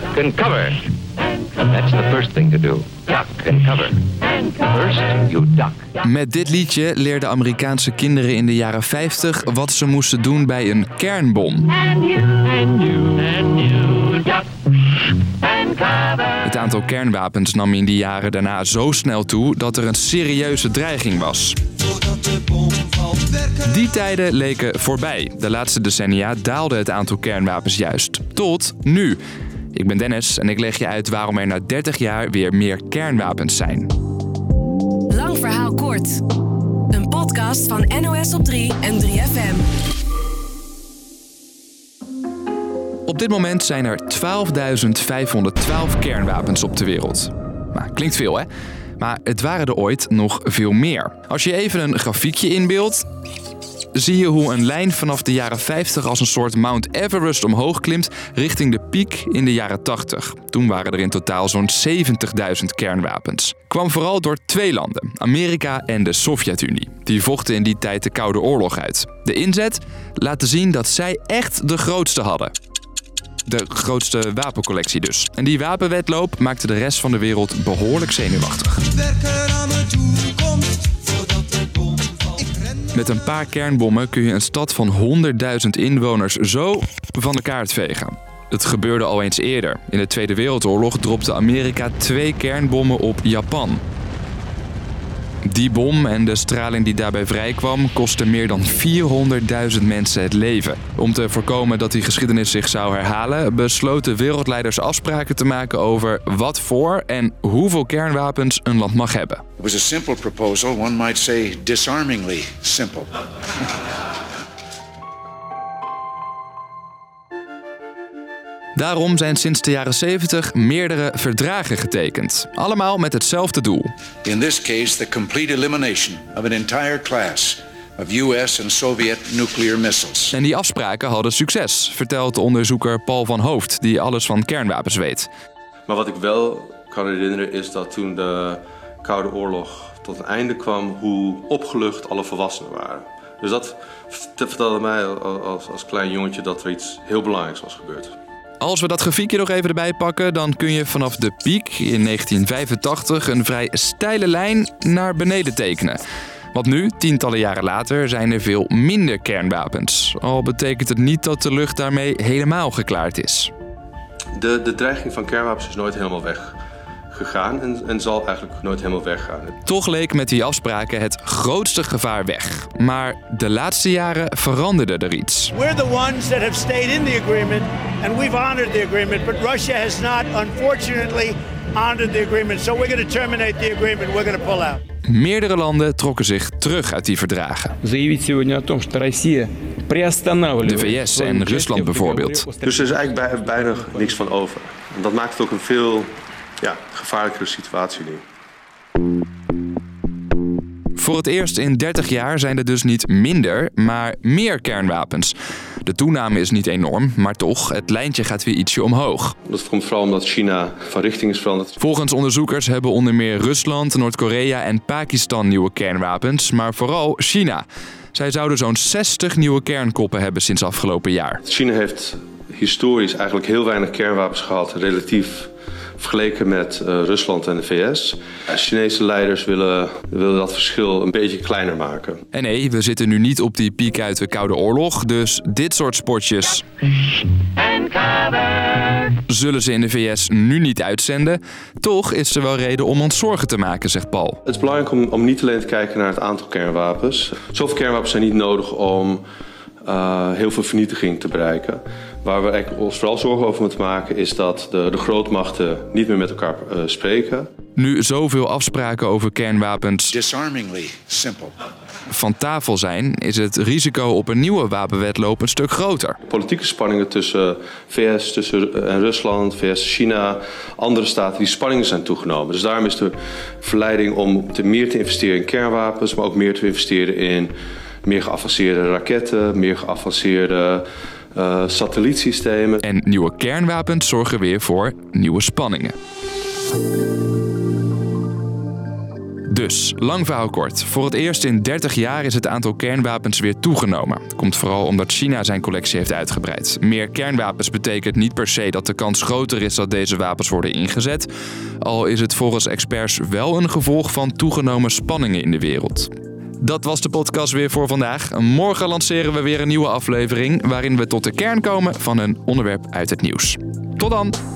duck and cover. That's the first thing to do. Duck and cover. First, you duck. Met dit liedje leerden Amerikaanse kinderen in de jaren 50 wat ze moesten doen bij een kernbom. And you, and you, and you duck and cover. Het aantal kernwapens nam in die jaren daarna zo snel toe dat er een serieuze dreiging was. Die tijden leken voorbij. De laatste decennia daalde het aantal kernwapens juist. Tot nu. Ik ben Dennis en ik leg je uit waarom er na 30 jaar weer meer kernwapens zijn. Lang verhaal kort. Een podcast van NOS op 3 en 3FM. Op dit moment zijn er 12.512 kernwapens op de wereld. Nou, klinkt veel hè? Maar het waren er ooit nog veel meer. Als je even een grafiekje inbeeldt, zie je hoe een lijn vanaf de jaren 50 als een soort Mount Everest omhoog klimt richting de piek in de jaren 80. Toen waren er in totaal zo'n 70.000 kernwapens. Kwam vooral door twee landen, Amerika en de Sovjet-Unie. Die vochten in die tijd de Koude Oorlog uit. De inzet laten zien dat zij echt de grootste hadden. De grootste wapencollectie dus. En die wapenwetloop maakte de rest van de wereld behoorlijk zenuwachtig. Met een paar kernbommen kun je een stad van 100.000 inwoners zo van de kaart vegen. Het gebeurde al eens eerder. In de Tweede Wereldoorlog dropte Amerika twee kernbommen op Japan. Die bom en de straling die daarbij vrijkwam kostte meer dan 400.000 mensen het leven. Om te voorkomen dat die geschiedenis zich zou herhalen, besloten wereldleiders afspraken te maken over wat voor en hoeveel kernwapens een land mag hebben. It was a simple proposal, one might say disarmingly simple. Daarom zijn sinds de jaren 70 meerdere verdragen getekend. Allemaal met hetzelfde doel. In this case, the complete elimination of an entire class of US and Soviet nuclear missiles. En die afspraken hadden succes, vertelt onderzoeker Paul van Hoofd, die alles van kernwapens weet. Maar wat ik wel kan herinneren is dat toen de Koude Oorlog tot een einde kwam, hoe opgelucht alle volwassenen waren. Dus dat vertelde mij als, als klein jongetje dat er iets heel belangrijks was gebeurd. Als we dat grafiekje nog even erbij pakken, dan kun je vanaf de piek in 1985 een vrij steile lijn naar beneden tekenen. Want nu, tientallen jaren later, zijn er veel minder kernwapens. Al betekent het niet dat de lucht daarmee helemaal geklaard is. De, de dreiging van kernwapens is nooit helemaal gegaan en, en zal eigenlijk nooit helemaal weggaan. Toch leek met die afspraken het grootste gevaar weg. Maar de laatste jaren veranderde er iets. We're the ones that have stayed in the agreement and we've honored the agreement, but Russia has not unfortunately honored the agreement. So we're going to terminate the agreement. We're going to pull out. Meerdere landen trokken zich terug uit die verdragen. De VS en Rusland bijvoorbeeld. Dus er is eigenlijk bijna niks van over. En dat maakt het ook een veel ja, gevaarlijkere situatie nu. Voor het eerst in 30 jaar zijn er dus niet minder, maar meer kernwapens. De toename is niet enorm, maar toch, het lijntje gaat weer ietsje omhoog. Dat komt vooral omdat China van richting is veranderd. Volgens onderzoekers hebben onder meer Rusland, Noord-Korea en Pakistan nieuwe kernwapens, maar vooral China. Zij zouden zo'n 60 nieuwe kernkoppen hebben sinds afgelopen jaar. China heeft historisch eigenlijk heel weinig kernwapens gehad, relatief vergeleken met eh, Rusland en de VS. Chinese leiders willen, willen dat verschil een beetje kleiner maken. En nee, we zitten nu niet op die piek uit de Koude Oorlog, dus dit soort spotjes zullen ze in de VS nu niet uitzenden. Toch is er wel reden om ons zorgen te maken, zegt Paul. Het is belangrijk om, om niet alleen te kijken naar het aantal kernwapens. Zoveel kernwapens zijn niet nodig om eh, heel veel vernietiging te bereiken. Waar we ons vooral zorgen over moeten maken is dat de, de grootmachten niet meer met elkaar eh, spreken. Nu zoveel afspraken over kernwapens Disarmingly simple. van tafel zijn, is het risico op een nieuwe wapenwetloop een stuk groter. Politieke spanningen tussen VS tussen, en Rusland, VS, China, andere staten, die spanningen zijn toegenomen. Dus daarom is de verleiding om te meer te investeren in kernwapens, maar ook meer te investeren in meer geavanceerde raketten, meer geavanceerde eh, satellietsystemen. En nieuwe kernwapens zorgen weer voor nieuwe spanningen. Dus, lang verhaal kort. Voor het eerst in 30 jaar is het aantal kernwapens weer toegenomen. Komt vooral omdat China zijn collectie heeft uitgebreid. Meer kernwapens betekent niet per se dat de kans groter is dat deze wapens worden ingezet. Al is het volgens experts wel een gevolg van toegenomen spanningen in de wereld. Dat was de podcast weer voor vandaag. Morgen lanceren we weer een nieuwe aflevering waarin we tot de kern komen van een onderwerp uit het nieuws. Tot dan!